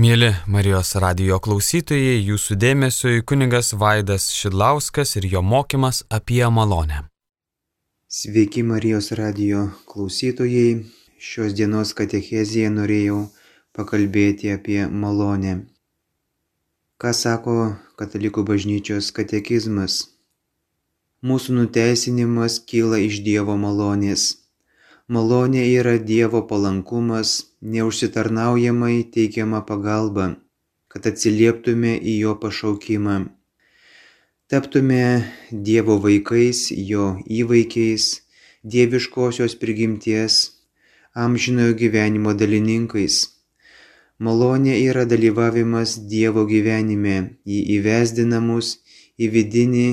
Mėly Marijos radio klausytojai, jūsų dėmesio į kunigas Vaidas Šidlauskas ir jo mokymas apie malonę. Sveiki Marijos radio klausytojai, šios dienos katechezėje norėjau pakalbėti apie malonę. Ką sako Katalikų bažnyčios katekizmas? Mūsų nuteisinimas kyla iš Dievo malonės. Malonė yra Dievo palankumas, neužsitarnaujamai teikiama pagalba, kad atsilieptume į jo pašaukimą. Taptume Dievo vaikais, jo įvaikiais, dieviškosios prigimties, amžinojo gyvenimo dalininkais. Malonė yra dalyvavimas Dievo gyvenime, jį įvesdinamus į vidinį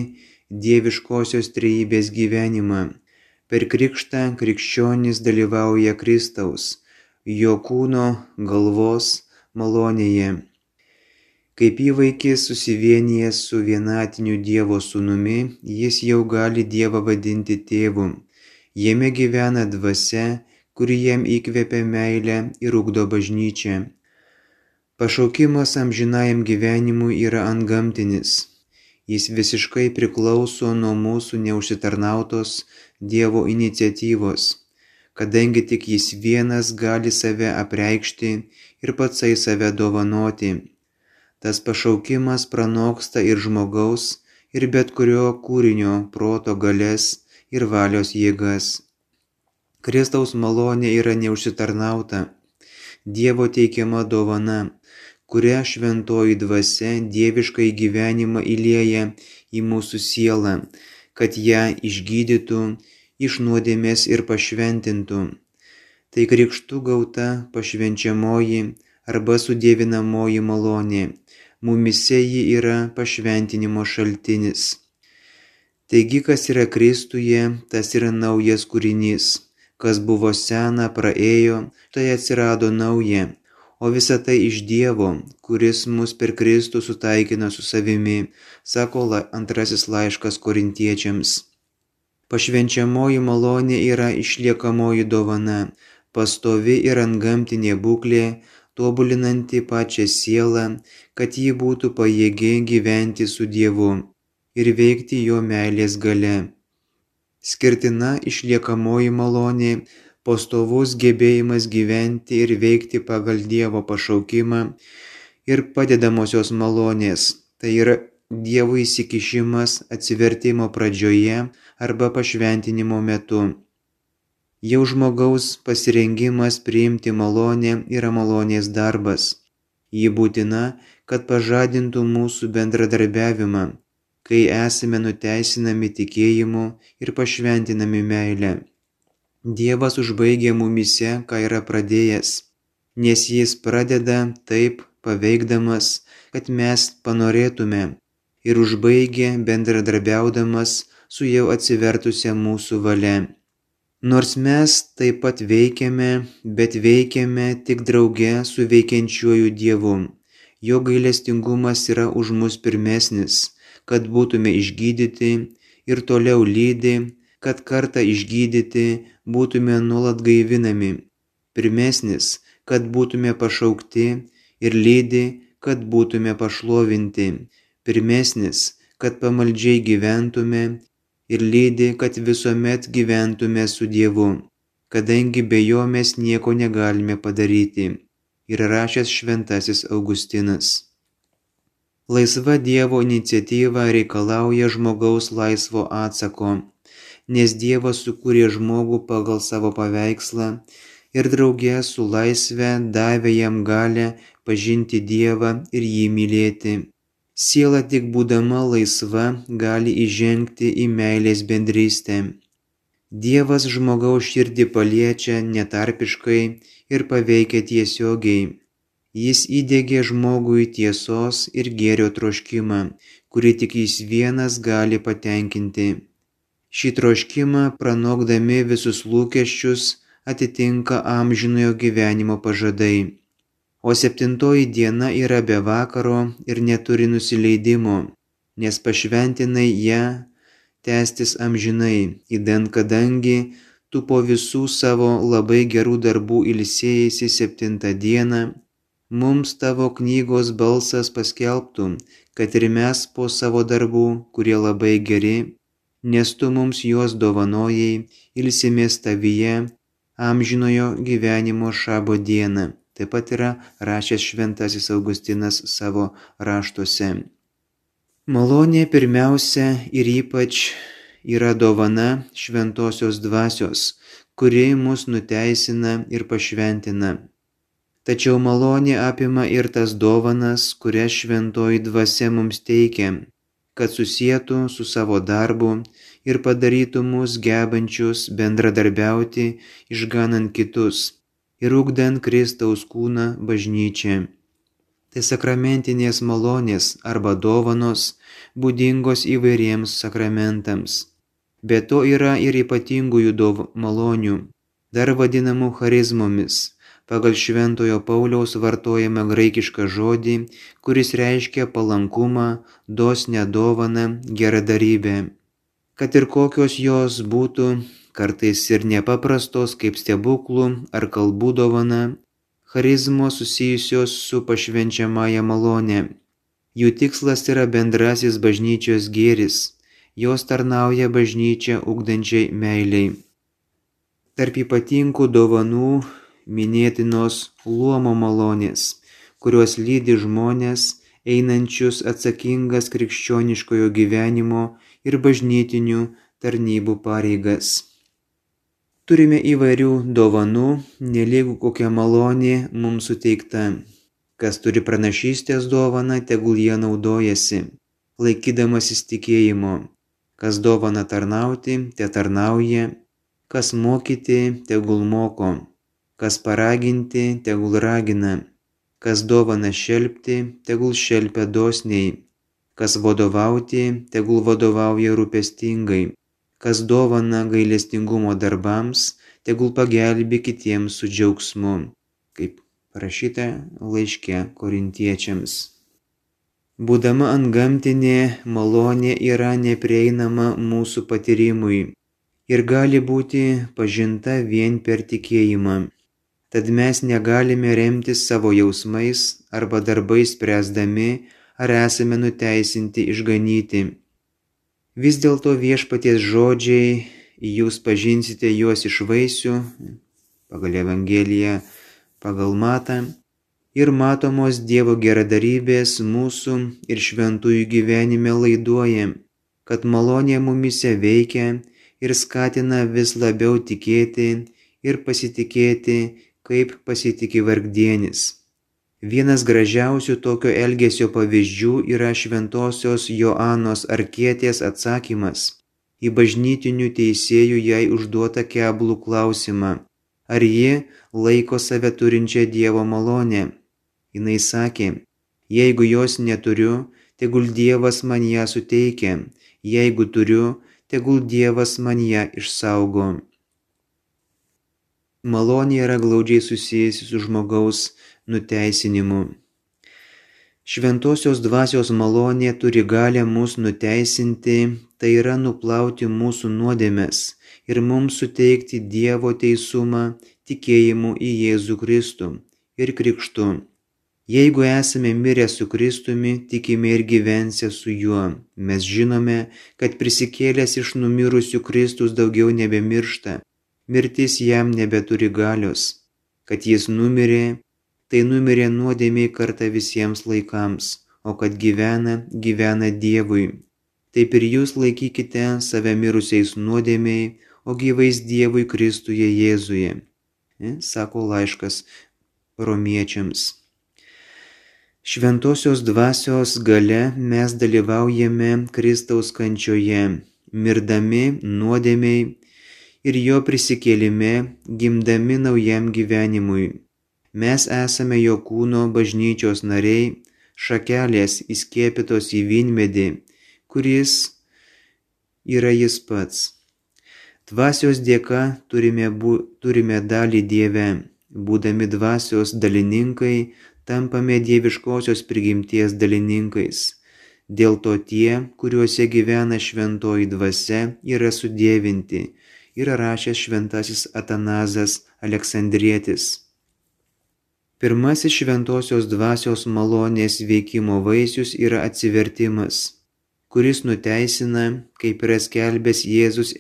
dieviškosios trejybės gyvenimą Per krikštą krikščionys dalyvauja Kristaus, jo kūno galvos malonėje. Kaip įvaikis susivienijęs su vienatiniu Dievo sūnumi, jis jau gali Dievą vadinti tėvu. Jame gyvena dvasia, kuri jam įkvepia meilę ir ugdo bažnyčią. Pašaukimas amžinajam gyvenimui yra antgamtinis. Jis visiškai priklauso nuo mūsų neužsitarnautos Dievo iniciatyvos, kadangi tik Jis vienas gali save apreikšti ir patsai save dovanoti. Tas pašaukimas pranoksta ir žmogaus, ir bet kurio kūrinio proto galės ir valios jėgas. Kristaus malonė yra neužsitarnauta, Dievo teikiama dovana, kurią šventoji dvasia dieviškai gyvenimą įlėja į mūsų sielą, kad ją išgydytų, iš nuodėmės ir pašventintų. Tai krikštų gauta pašvenčiamoji arba sudėvinamoji malonė, mumise ji yra pašventinimo šaltinis. Taigi, kas yra Kristuje, tas yra naujas kūrinys, kas buvo sena, praėjo, tai atsirado nauja, o visa tai iš Dievo, kuris mus per Kristų sutaikina su savimi, sako antrasis laiškas korintiečiams. Pašvenčiamoji malonė yra išliekamoji dovana, pastovi ir antgamtinė būklė, tobulinanti pačią sielą, kad ji būtų pajėgi gyventi su Dievu ir veikti jo meilės gale. Skirtina išliekamoji malonė pastovus gebėjimas gyventi ir veikti pagal Dievo pašaukimą ir padedamosios malonės, tai yra Dievo įsikišimas atsivertimo pradžioje arba pašventinimo metu. Jau žmogaus pasirengimas priimti malonę yra malonės darbas. Ji būtina, kad pažadintų mūsų bendradarbiavimą, kai esame nuteisinami tikėjimu ir pašventinami meilę. Dievas užbaigia mumise, ką yra pradėjęs, nes jis pradeda taip paveikdamas, kad mes panorėtume ir užbaigia bendradarbiaudamas su jau atsivertusia mūsų valia. Nors mes taip pat veikiame, bet veikiame tik drauge su veikiančiuoju Dievu. Jo gailestingumas yra už mus pirmesnis, kad būtume išgydyti ir toliau lydi kad kartą išgydyti būtume nuolat gaivinami, pirmesnis, kad būtume pašaukti ir lydi, kad būtume pašlovinti, pirmesnis, kad pamaldžiai gyventume ir lydi, kad visuomet gyventume su Dievu, kadangi be jo mes nieko negalime padaryti. Ir rašęs šventasis Augustinas. Laisva Dievo iniciatyva reikalauja žmogaus laisvo atsako nes Dievas sukūrė žmogų pagal savo paveikslą ir draugė su laisve davė jam galę pažinti Dievą ir jį mylėti. Siela tik būdama laisva gali įžengti į meilės bendrystę. Dievas žmogaus širdį paliečia netarpiškai ir paveikia tiesiogiai. Jis įdėgė žmogui tiesos ir gėrio troškimą, kurį tik jis vienas gali patenkinti. Šį troškimą pranokdami visus lūkesčius atitinka amžinojo gyvenimo pažadai. O septintoji diena yra be vakaro ir neturi nusileidimo, nes pašventinai ją tęstis amžinai, įdant kadangi tu po visų savo labai gerų darbų ilsėjasi septintą dieną, mums tavo knygos balsas paskelbtų, kad ir mes po savo darbų, kurie labai geri, nes tu mums juos dovanojai, ilsimės tavyje, amžinojo gyvenimo šabo dieną. Taip pat yra rašęs šventasis Augustinas savo raštuose. Malonė pirmiausia ir ypač yra dovana šventosios dvasios, kuri mus nuteisina ir pašventina. Tačiau malonė apima ir tas dovanas, kurias šventoji dvasia mums teikia, kad susijėtų su savo darbu ir padarytų mus gebančius bendradarbiauti, išganant kitus ir ugdant Kristaus kūną bažnyčią. Tai sakramentinės malonės arba dovanos būdingos įvairiems sakramentams. Be to yra ir ypatingųjų malonių, dar vadinamų charizmomis, pagal Šventojo Pauliaus vartojame graikišką žodį, kuris reiškia palankumą, dosnę dovaną, geradarybę kad ir kokios jos būtų, kartais ir nepaprastos kaip stebuklų ar kalbų dovana, charizmos susijusios su pašvenčiamąją malonę. Jų tikslas yra bendrasis bažnyčios gėris, jos tarnauja bažnyčia ugdančiai meiliai. Tarp ypatingų dovanų minėtinos luomo malonės, kurios lydi žmonės, einančius atsakingas krikščioniškojo gyvenimo ir bažnytinių tarnybų pareigas. Turime įvairių dovanų, nelygų kokia malonė mums suteikta. Kas turi pranašystės dovaną, tegul jie naudojasi, laikydamasis tikėjimo. Kas dovana tarnauti, te tarnauja. Kas mokyti, tegul moko. Kas paraginti, tegul ragina. Kas dovana šelbti, tegul šelpia dosniai kas vadovauti, tegul vadovauja rūpestingai, kas dovana gailestingumo darbams, tegul pagelbi kitiems su džiaugsmu, kaip parašyta laiške korintiečiams. Būdama antgamtinė malonė yra neprieinama mūsų patyrimui ir gali būti pažinta vien per tikėjimą. Tad mes negalime remtis savo jausmais arba darbais spręsdami, ar esame nuteisinti išganyti. Vis dėlto viešpaties žodžiai, jūs pažinsite juos iš vaisių, pagal Evangeliją, pagal matą, ir matomos Dievo geradarybės mūsų ir šventųjų gyvenime laiduoja, kad malonė mumise veikia ir skatina vis labiau tikėti ir pasitikėti, kaip pasitikė vargdienis. Vienas gražiausių tokio elgesio pavyzdžių yra šventosios Joanos Arkietės atsakymas į bažnytinių teisėjų jai užduotą keblų klausimą, ar ji laiko save turinčią Dievo malonę. Jis sakė, jeigu jos neturiu, tegul Dievas man ją suteikia, jeigu turiu, tegul Dievas man ją išsaugo. Malonė yra glaudžiai susijusi su žmogaus nuteisinimu. Šventosios dvasios malonė turi galę mus nuteisinti, tai yra nuplauti mūsų nuodėmes ir mums suteikti Dievo teisumą tikėjimu į Jėzų Kristų ir krikštu. Jeigu esame mirę su Kristumi, tikime ir gyvensę su juo. Mes žinome, kad prisikėlęs iš numirusių Kristus daugiau nebemiršta. Mirtis jam nebeturi galios. Kad jis numirė, tai numirė nuodėmiai kartą visiems laikams, o kad gyvena, gyvena Dievui. Taip ir jūs laikykite save mirusiais nuodėmiai, o gyvais Dievui Kristuje Jėzuje. E, sako laiškas romiečiams. Šventosios dvasios gale mes dalyvaujame Kristaus kančioje, mirdami nuodėmiai ir jo prisikėlime, gimdami naujam gyvenimui. Mes esame jo kūno bažnyčios nariai, šakelės įskiepytos į vynmedį, kuris yra jis pats. Dvasios dėka turime, bu, turime dalį Dieve, būdami dvasios dalininkai, tampame dieviškosios prigimties dalininkais. Dėl to tie, kuriuose gyvena šventoji dvasia, yra sudėvinti, yra rašęs šventasis Atanazas Aleksandrietis. Pirmasis šventosios dvasios malonės veikimo vaisius yra atsivertimas, kuris nuteisina, kaip yra skelbęs Jėzus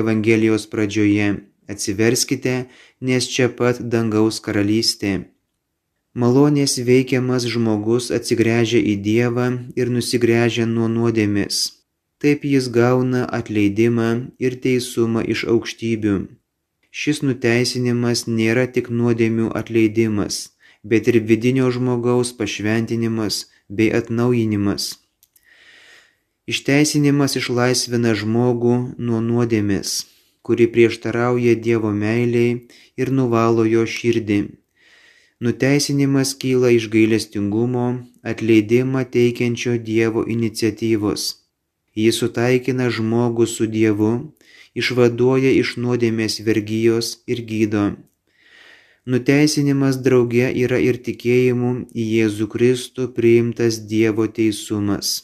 Evangelijos pradžioje. Atsiverskite, nes čia pat dangaus karalystė. Malonės veikiamas žmogus atsigręžia į Dievą ir nusigręžia nuo nuodėmės. Taip jis gauna atleidimą ir teisumą iš aukštybių. Šis nuteisinimas nėra tik nuodėmių atleidimas, bet ir vidinio žmogaus pašventinimas bei atnaujinimas. Išteisinimas išlaisvina žmogų nuo nuodėmės, kuri prieštarauja Dievo meiliai ir nuvalo jo širdį. Nuteisinimas kyla iš gailestingumo, atleidimą teikiančio Dievo iniciatyvos. Jis sutaikina žmogų su Dievu išvaduoja iš nuodėmės vergyjos ir gydo. Nuteisinimas drauge yra ir tikėjimu į Jėzų Kristų priimtas Dievo teisumas.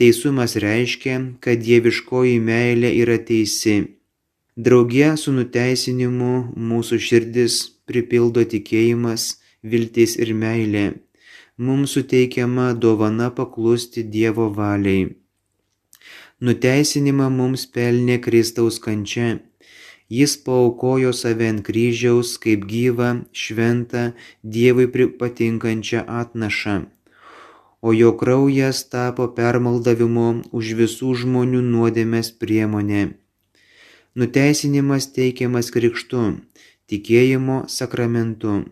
Teisumas reiškia, kad dieviškoji meilė yra teisi. Drauge su nuteisinimu mūsų širdis pripildo tikėjimas, viltis ir meilė. Mums suteikiama dovana paklusti Dievo valiai. Nuteisinimą mums pelnė Kristaus kančia. Jis paukojo save ant kryžiaus kaip gyvą, šventą, Dievui patinkančią atnašą. O jo kraujas tapo permaldavimu už visų žmonių nuodėmės priemonė. Nuteisinimas teikiamas krikštu, tikėjimo sakramentu.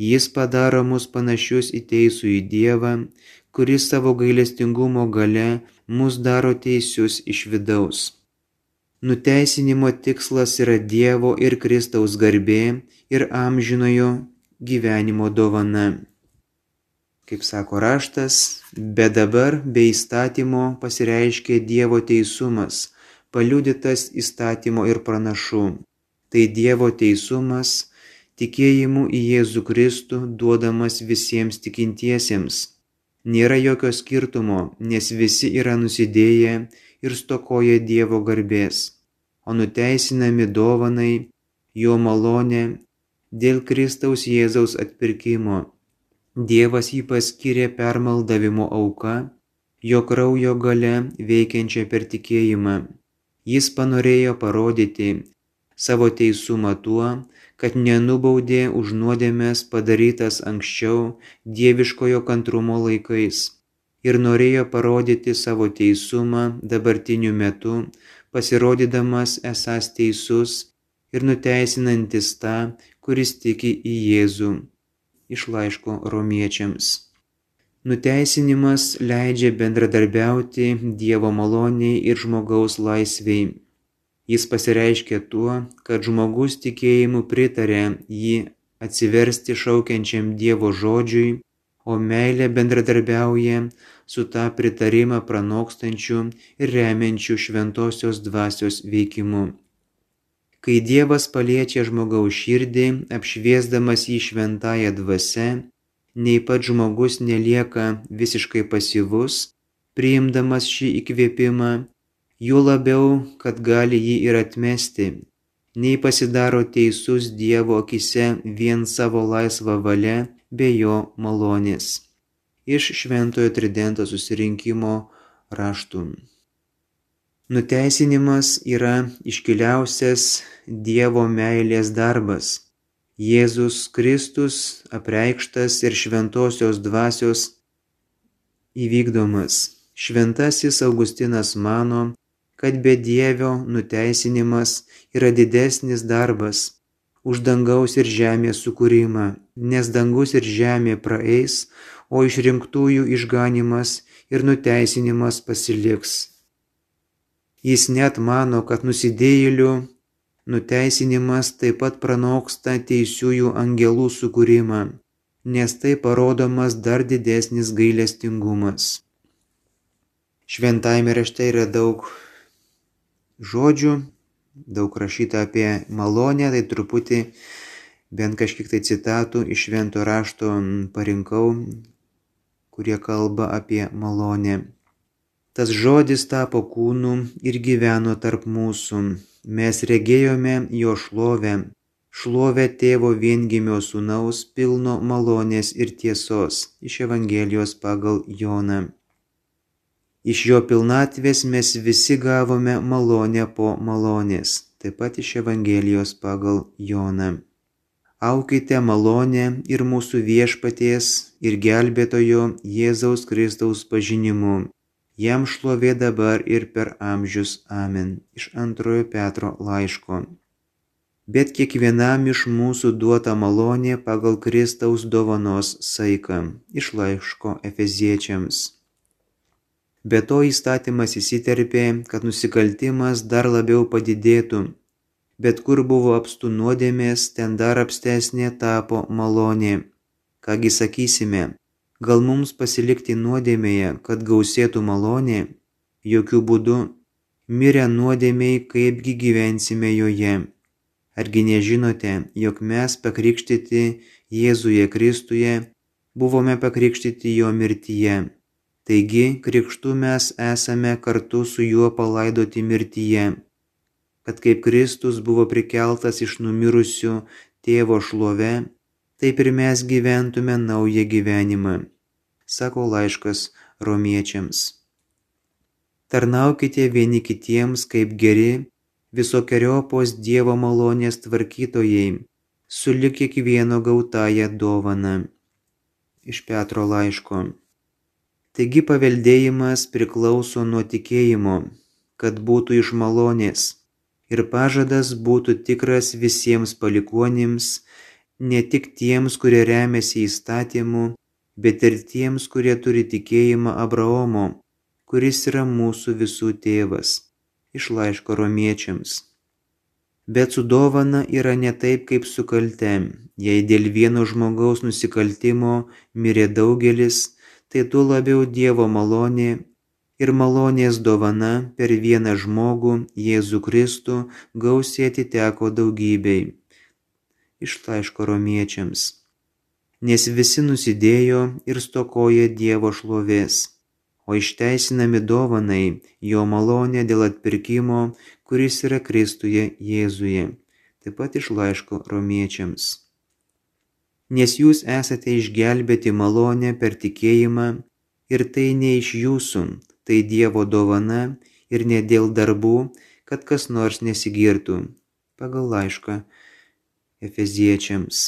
Jis padaro mus panašius į teisų į Dievą, kuris savo gailestingumo gale mus daro teisius iš vidaus. Nuteisinimo tikslas yra Dievo ir Kristaus garbė ir amžinojo gyvenimo dovana. Kaip sako raštas, bet dabar be įstatymo pasireiškė Dievo teisumas, paliudytas įstatymo ir pranašų. Tai Dievo teisumas, tikėjimu į Jėzų Kristų duodamas visiems tikintiesiems Nėra jokio skirtumo, nes visi yra nusidėję ir stokoja Dievo garbės, o nuteisinami dovanai, jo malonė, dėl Kristaus Jėzaus atpirkimo. Dievas jį paskyrė permaldavimo auka, jo kraujo gale veikiančia per tikėjimą. Jis panorėjo parodyti savo teisumą tuo, kad nenubaudė už nuodėmės padarytas anksčiau dieviškojo kantrumo laikais ir norėjo parodyti savo teisumą dabartiniu metu, pasirodydamas esas teisus ir nuteisinantis tą, kuris tiki į Jėzų. Iš laiško romiečiams. Nuteisinimas leidžia bendradarbiauti Dievo maloniai ir žmogaus laisviai. Jis pasireiškia tuo, kad žmogus tikėjimu pritarė jį atsiversti šaukiančiam Dievo žodžiui, o meilė bendradarbiauja su tą pritarimą pranokstančiu ir remiančiu šventosios dvasios veikimu. Kai Dievas paliečia žmogaus širdį, apšviesdamas jį šventąją dvasę, nei pat žmogus nelieka visiškai pasyvus, priimdamas šį įkvėpimą, juo labiau, kad gali jį ir atmesti, nei pasidaro teisus Dievo akise vien savo laisvą valią be jo malonės. Iš Šventojo Tridento susirinkimo raštų. Nuteisinimas yra iškiliausias Dievo meilės darbas. Jėzus Kristus apreikštas ir šventosios dvasios įvykdomas. Šventasis Augustinas mano, kad bedievio nuteisinimas yra didesnis darbas už dangaus ir žemės sukūrimą, nes dangus ir žemė praeis, o išrinktųjų išganimas ir nuteisinimas pasiliks. Jis net mano, kad nusidėjėlių nuteisinimas taip pat pranoksta teisiųjų angelų sukūrimą, nes tai parodomas dar didesnis gailestingumas. Šventajame rašte yra daug žodžių, daug rašyta apie malonę, tai truputį bent kažkiek tai citatų iš švento rašto parinkau, kurie kalba apie malonę. Tas žodis tapo kūnu ir gyveno tarp mūsų. Mes regėjome jo šlovę, šlovę tėvo viengimio sūnaus pilno malonės ir tiesos iš Evangelijos pagal Joną. Iš jo pilnatvės mes visi gavome malonę po malonės, taip pat iš Evangelijos pagal Joną. Aukite malonę ir mūsų viešpaties ir gelbėtojo Jėzaus Kristaus pažinimu. Jam šlovė dabar ir per amžius. Amen. Iš antrojo Petro laiško bet kiekvienam iš mūsų duota malonė pagal Kristaus dovanos saiką iš laiško Efeziečiams. Be to įstatymas įsiterpė, kad nusikaltimas dar labiau padidėtų, bet kur buvo apstų nuodėmės, ten dar apstesnė tapo malonė. Kągi sakysime, gal mums pasilikti nuodėmėje, kad gausėtų malonė? Jokių būdų, mirę nuodėmiai, kaipgi gyvensime joje. Argi nežinote, jog mes pakrikštyti Jėzuje Kristuje buvome pakrikštyti jo mirtyje. Taigi, krikštu mes esame kartu su juo palaidoti mirtyje, kad kaip Kristus buvo prikeltas iš numirusių tėvo šlove, taip ir mes gyventume naują gyvenimą, sako laiškas romiečiams. Tarnaukite vieni kitiems kaip geri visokeriopos Dievo malonės tvarkytojai, sulik kiekvieno gautąją dovaną. Iš Petro laiško. Taigi paveldėjimas priklauso nuo tikėjimo, kad būtų iš malonės, ir pažadas būtų tikras visiems palikuonims, ne tik tiems, kurie remiasi įstatymu, bet ir tiems, kurie turi tikėjimą Abraomo, kuris yra mūsų visų tėvas iš laiško romiečiams. Bet su dovana yra ne taip kaip su kalte. Jei dėl vieno žmogaus nusikaltimo mirė daugelis, tai tuo labiau Dievo malonė ir malonės dovana per vieną žmogų, Jėzų Kristų, gausiai atiteko daugybei. Iš laiško romiečiams. Nes visi nusidėjo ir stokoja Dievo šlovės o išteisinami dovanai jo malonė dėl atpirkimo, kuris yra Kristuje Jėzuje. Taip pat iš laiško romiečiams. Nes jūs esate išgelbėti malonę per tikėjimą ir tai ne iš jūsų, tai Dievo dovana ir ne dėl darbų, kad kas nors nesigirtų. Pagal laišką Efeziečiams.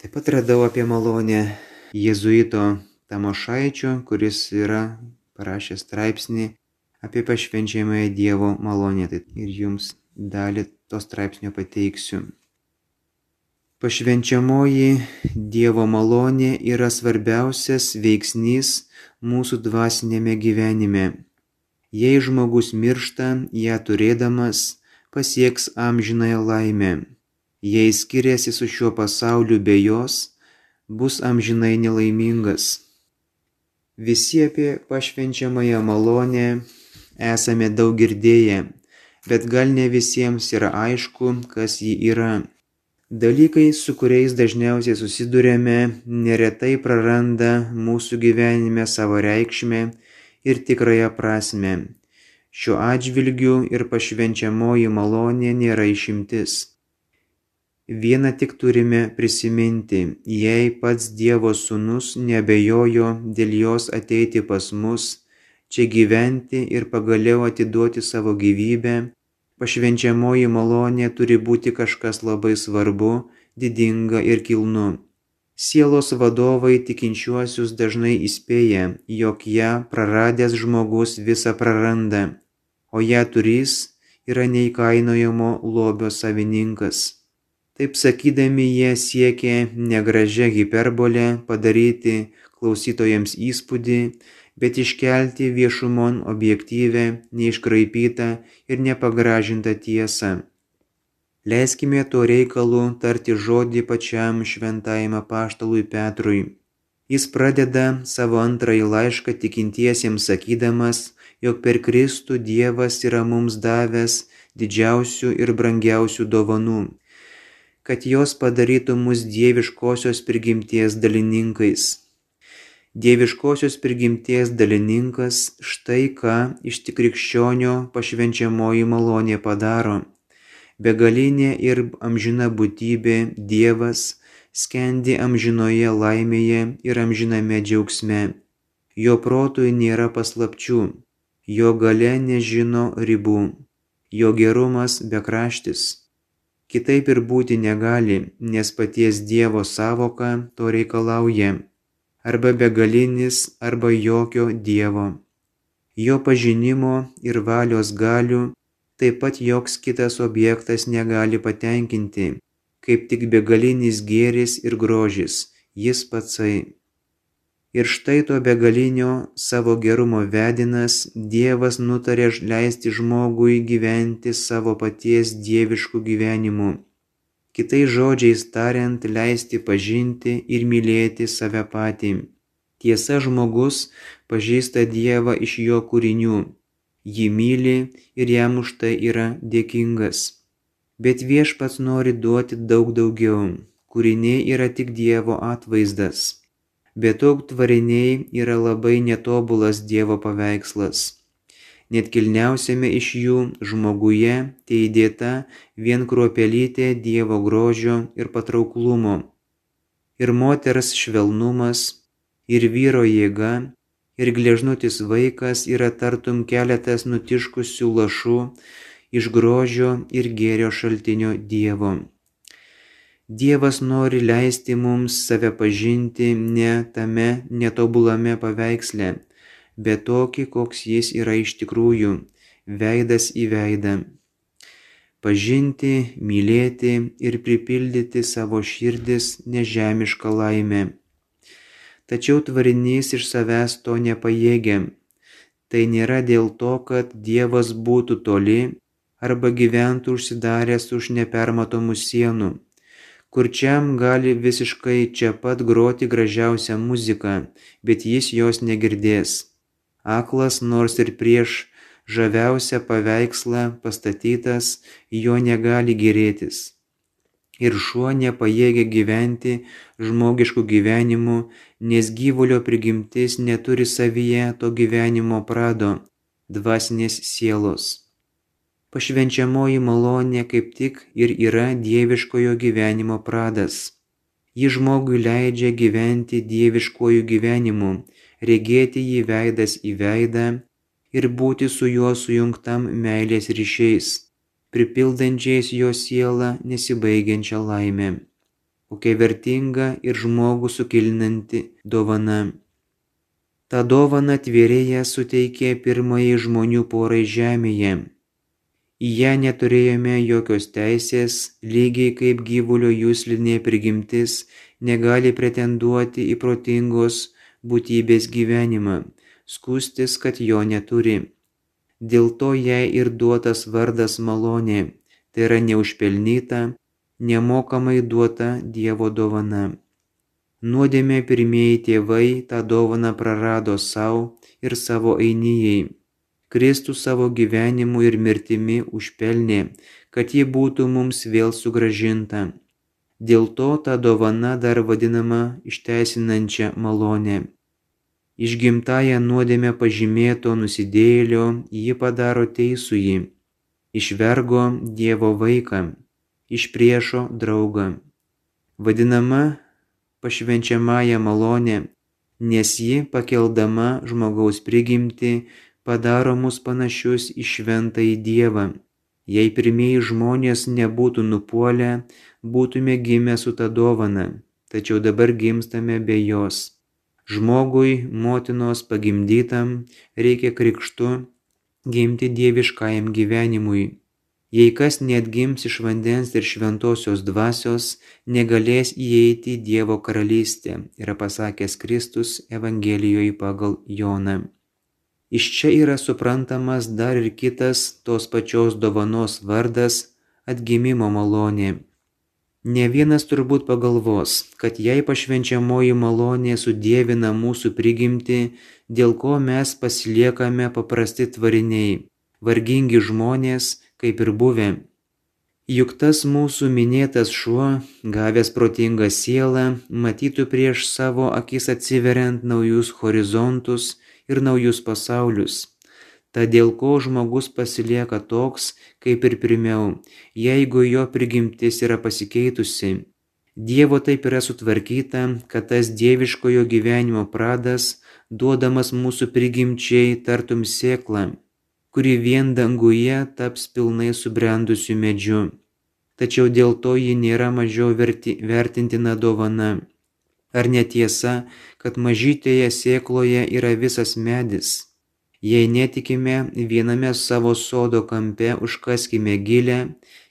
Taip pat radau apie malonę Jėzuito Tamošaičio, kuris yra parašęs straipsnį apie pašvenčiamąją Dievo malonę. Tai ir jums dalį to straipsnio pateiksiu. Pašvenčiamoji Dievo malonė yra svarbiausias veiksnys mūsų dvasinėme gyvenime. Jei žmogus miršta, ją turėdamas, pasieks amžinąją laimę. Jei skiriasi su šiuo pasauliu be jos, bus amžinai nelaimingas. Visi apie pašvenčiamąją malonę esame daug girdėję, bet gal ne visiems yra aišku, kas ji yra. Dalykai, su kuriais dažniausiai susidurėme, neretai praranda mūsų gyvenime savo reikšmę ir tikrąją prasme. Šiuo atžvilgiu ir pašvenčiamoji malonė nėra išimtis. Vieną tik turime prisiminti, jei pats Dievo sūnus nebejojo dėl jos ateiti pas mus, čia gyventi ir pagaliau atiduoti savo gyvybę, pašvenčiamoji malonė turi būti kažkas labai svarbu, didinga ir kilnu. Sielos vadovai tikinčiuosius dažnai įspėja, jog ją praradęs žmogus visą praranda, o ją turys yra neįkainojamo lobio savininkas. Taip sakydami jie siekė negražią hiperbolę padaryti klausytojams įspūdį, bet iškelti viešumon objektyvę, neiškraipytą ir nepagražintą tiesą. Leiskime to reikalu tarti žodį pačiam šventajam apaštalui Petrui. Jis pradeda savo antrąjį laišką tikintiesiems sakydamas, jog per Kristų Dievas yra mums davęs didžiausių ir brangiausių dovanų kad jos padarytų mus dieviškosios prigimties dalininkais. Dieviškosios prigimties dalininkas štai ką iš tikrikščionio pašvenčiamoji malonė padaro. begalinė ir amžina būtybė Dievas skendi amžinoje laimėje ir amžiname džiaugsme. Jo protui nėra paslapčių, jo gale nežino ribų, jo gerumas bekraštis. Kitaip ir būti negali, nes paties Dievo savoka to reikalauja arba begalinis, arba jokio Dievo. Jo pažinimo ir valios galių taip pat joks kitas objektas negali patenkinti, kaip tik begalinis gėris ir grožis, jis patsai. Ir štai to begalinio savo gerumo vedinas Dievas nutarė leisti žmogui gyventi savo paties dieviškų gyvenimų kitais žodžiais tariant leisti pažinti ir mylėti save patį. Tiesa žmogus pažįsta Dievą iš jo kūrinių, jį myli ir jam už tai yra dėkingas. Bet viešpats nori duoti daug daugiau, kūriniai yra tik Dievo atvaizdas. Bet daug tvariniai yra labai netobulas Dievo paveikslas net kilniausiame iš jų žmoguje teįdėta vien kruopelytė Dievo grožio ir patrauklumo. Ir moters švelnumas, ir vyro jėga, ir gležnutis vaikas yra tartum keletas nutiškusių lašų iš grožio ir gėrio šaltinio Dievo. Dievas nori leisti mums save pažinti ne tame netobulame paveiksle, bet tokį, koks jis yra iš tikrųjų, veidas į veidą. Pažinti, mylėti ir pripildyti savo širdis nežemišką laimę. Tačiau tvarinys iš savęs to nepajėgia. Tai nėra dėl to, kad Dievas būtų toli arba gyventų užsidaręs už nepermatomų sienų. Kurčiam gali visiškai čia pat groti gražiausią muziką, bet jis jos negirdės aklas nors ir prieš žaviausią paveikslą pastatytas, jo negali gerėtis. Ir šuo nepajėgia gyventi žmogiškų gyvenimų, nes gyvulio prigimtis neturi savyje to gyvenimo prado, dvasinės sielos. Pašvenčiamoji malonė kaip tik ir yra dieviškojo gyvenimo pradas. Ji žmogui leidžia gyventi dieviškojų gyvenimu, regėti jį veidas į veidą ir būti su juo sujungtam meilės ryšiais, pripildančiais jo sielą nesibaigiančią laimę. Kokia vertinga ir žmogų sukilinanti dovana. Ta dovana tvėrėja suteikė pirmąjį žmonių porai žemėje. Į ją neturėjome jokios teisės, lygiai kaip gyvulio jūslinė prigimtis negali pretenduoti į protingos būtybės gyvenimą, skustis, kad jo neturi. Dėl to jai ir duotas vardas malonė, tai yra neužpelnyta, nemokamai duota Dievo dovana. Nuodėmė pirmieji tėvai tą dovaną prarado savo ir savo einijai. Kristus savo gyvenimu ir mirtimi užpelnė, kad ji būtų mums vėl sugražinta. Dėl to ta dovana dar vadinama išteisinančia malonė. Išgimtąją nuodėmę pažymėto nusidėjėlio ji padaro teisųjį, iš vergo Dievo vaiką, iš priešo draugą. Vadinama pašvenčiamąją malonę, nes ji pakeldama žmogaus prigimti padaro mus panašius į šventąjį Dievą. Jei pirmieji žmonės nebūtų nupuolę, būtume gimę su ta dovana, tačiau dabar gimstame be jos. Žmogui, motinos pagimdytam, reikia krikštu gimti dieviškajam gyvenimui. Jei kas net gims iš vandens ir šventosios dvasios, negalės įeiti į Dievo karalystę, yra pasakęs Kristus Evangelijoje pagal Joną. Iš čia yra suprantamas dar ir kitas tos pačios dovanos vardas - atgimimo malonė. Ne vienas turbūt pagalvos, kad jei pašvenčiamoji malonė sudėvina mūsų prigimti, dėl ko mes pasiliekame paprasti tvariniai, vargingi žmonės, kaip ir buvę. Juk tas mūsų minėtas šuo, gavęs protingą sielą, matytų prieš savo akis atsiveriant naujus horizontus ir naujus pasaulius. Ta dėl ko žmogus pasilieka toks, kaip ir pirmiau, jeigu jo prigimtis yra pasikeitusi. Dievo taip yra sutvarkyta, kad tas dieviškojo gyvenimo pradas, duodamas mūsų prigimčiai tartum sėklą, kuri vien danguje taps pilnai subrendusiu medžiu. Tačiau dėl to ji nėra mažiau verti, vertintina dovana. Ar netiesa, kad mažytėje sėkloje yra visas medis? Jei netikime, viename savo sodo kampe užkaskime gilę,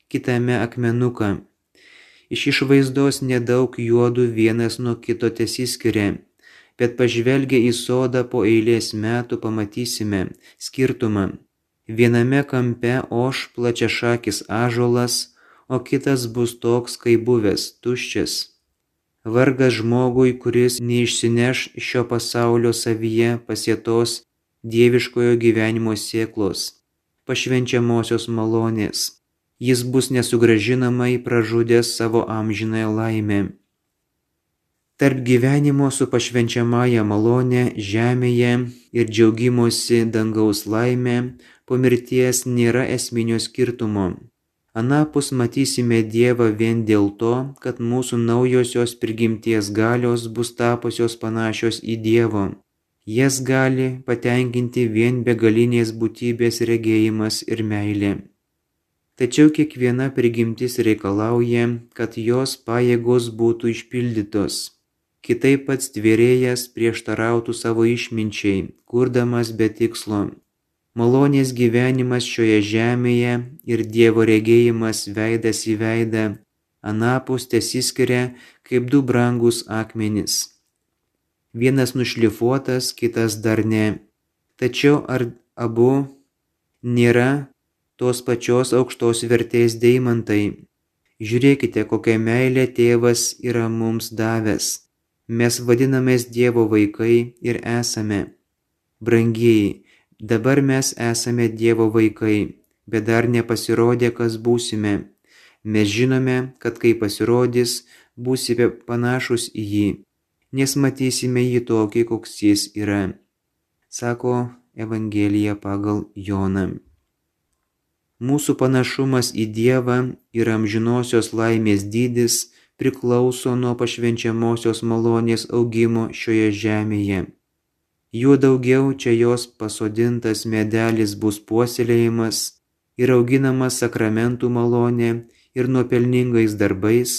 kitame akmenuką. Iš išvaizdos nedaug juodų vienas nuo kito tesiskiria, bet pažvelgę į sodą po eilės metų pamatysime skirtumą. Viename kampe oš plačiašakis ažolas, o kitas bus toks, kaip buvęs, tuščias. Vargas žmogui, kuris neišsineš šio pasaulio savyje pasietos dieviškojo gyvenimo sėklos, pašvenčiamosios malonės. Jis bus nesugražinamai pražudęs savo amžinąją laimę. Tarp gyvenimo su pašvenčiamąją malonę žemėje ir džiaugimosi dangaus laimė po mirties nėra esminio skirtumo. Anapus matysime Dievą vien dėl to, kad mūsų naujosios prigimties galios bus tapusios panašios į Dievo jas gali patenkinti vien begalinės būtybės regėjimas ir meilė. Tačiau kiekviena prigimtis reikalauja, kad jos pajėgos būtų išpildytos. Kitaip pats tvėrėjas prieštarautų savo išminčiai, kurdamas be tikslo. Malonės gyvenimas šioje žemėje ir Dievo regėjimas veidas į veidą anapus tesiskiria kaip du brangus akmenys vienas nušlifuotas, kitas dar ne. Tačiau ar abu nėra tos pačios aukštos vertės deimantai? Žiūrėkite, kokią meilę tėvas yra mums davęs. Mes vadinamės Dievo vaikai ir esame. Brangieji, dabar mes esame Dievo vaikai, bet dar nepasirodė, kas būsime. Mes žinome, kad kai pasirodys, būsime panašus į jį nes matysime jį tokį, koks jis yra, sako Evangelija pagal Joną. Mūsų panašumas į Dievą ir amžinosios laimės dydis priklauso nuo pašvenčiamosios malonės augimo šioje žemėje. Juo daugiau čia jos pasodintas medelis bus puoselėjimas ir auginamas sakramentų malonė ir nuopelningais darbais,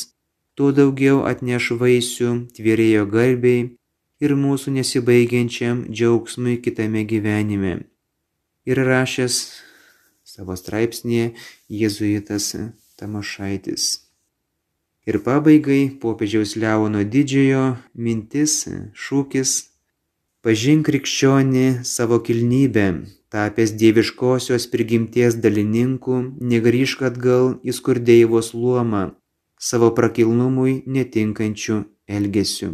tuo daugiau atneš vaisių tvėrėjo garbiai ir mūsų nesibaigiančiam džiaugsmui kitame gyvenime. Ir rašęs savo straipsnėje Jėzuitas Tamošaitis. Ir pabaigai popiežiaus Leono didžiojo mintis, šūkis - pažink krikščionį savo kilnybę, tapęs dieviškosios prigimties dalininku, negryžk atgal į skurdėjivos luomą, savo prakilnumui netinkančių elgesių.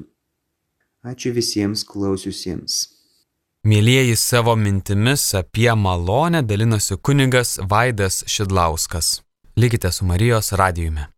Ačiū visiems klausiusiems. Mėlyjeji savo mintimis apie malonę dalinosi kunigas Vaidas Šidlauskas. Likite su Marijos radijumi.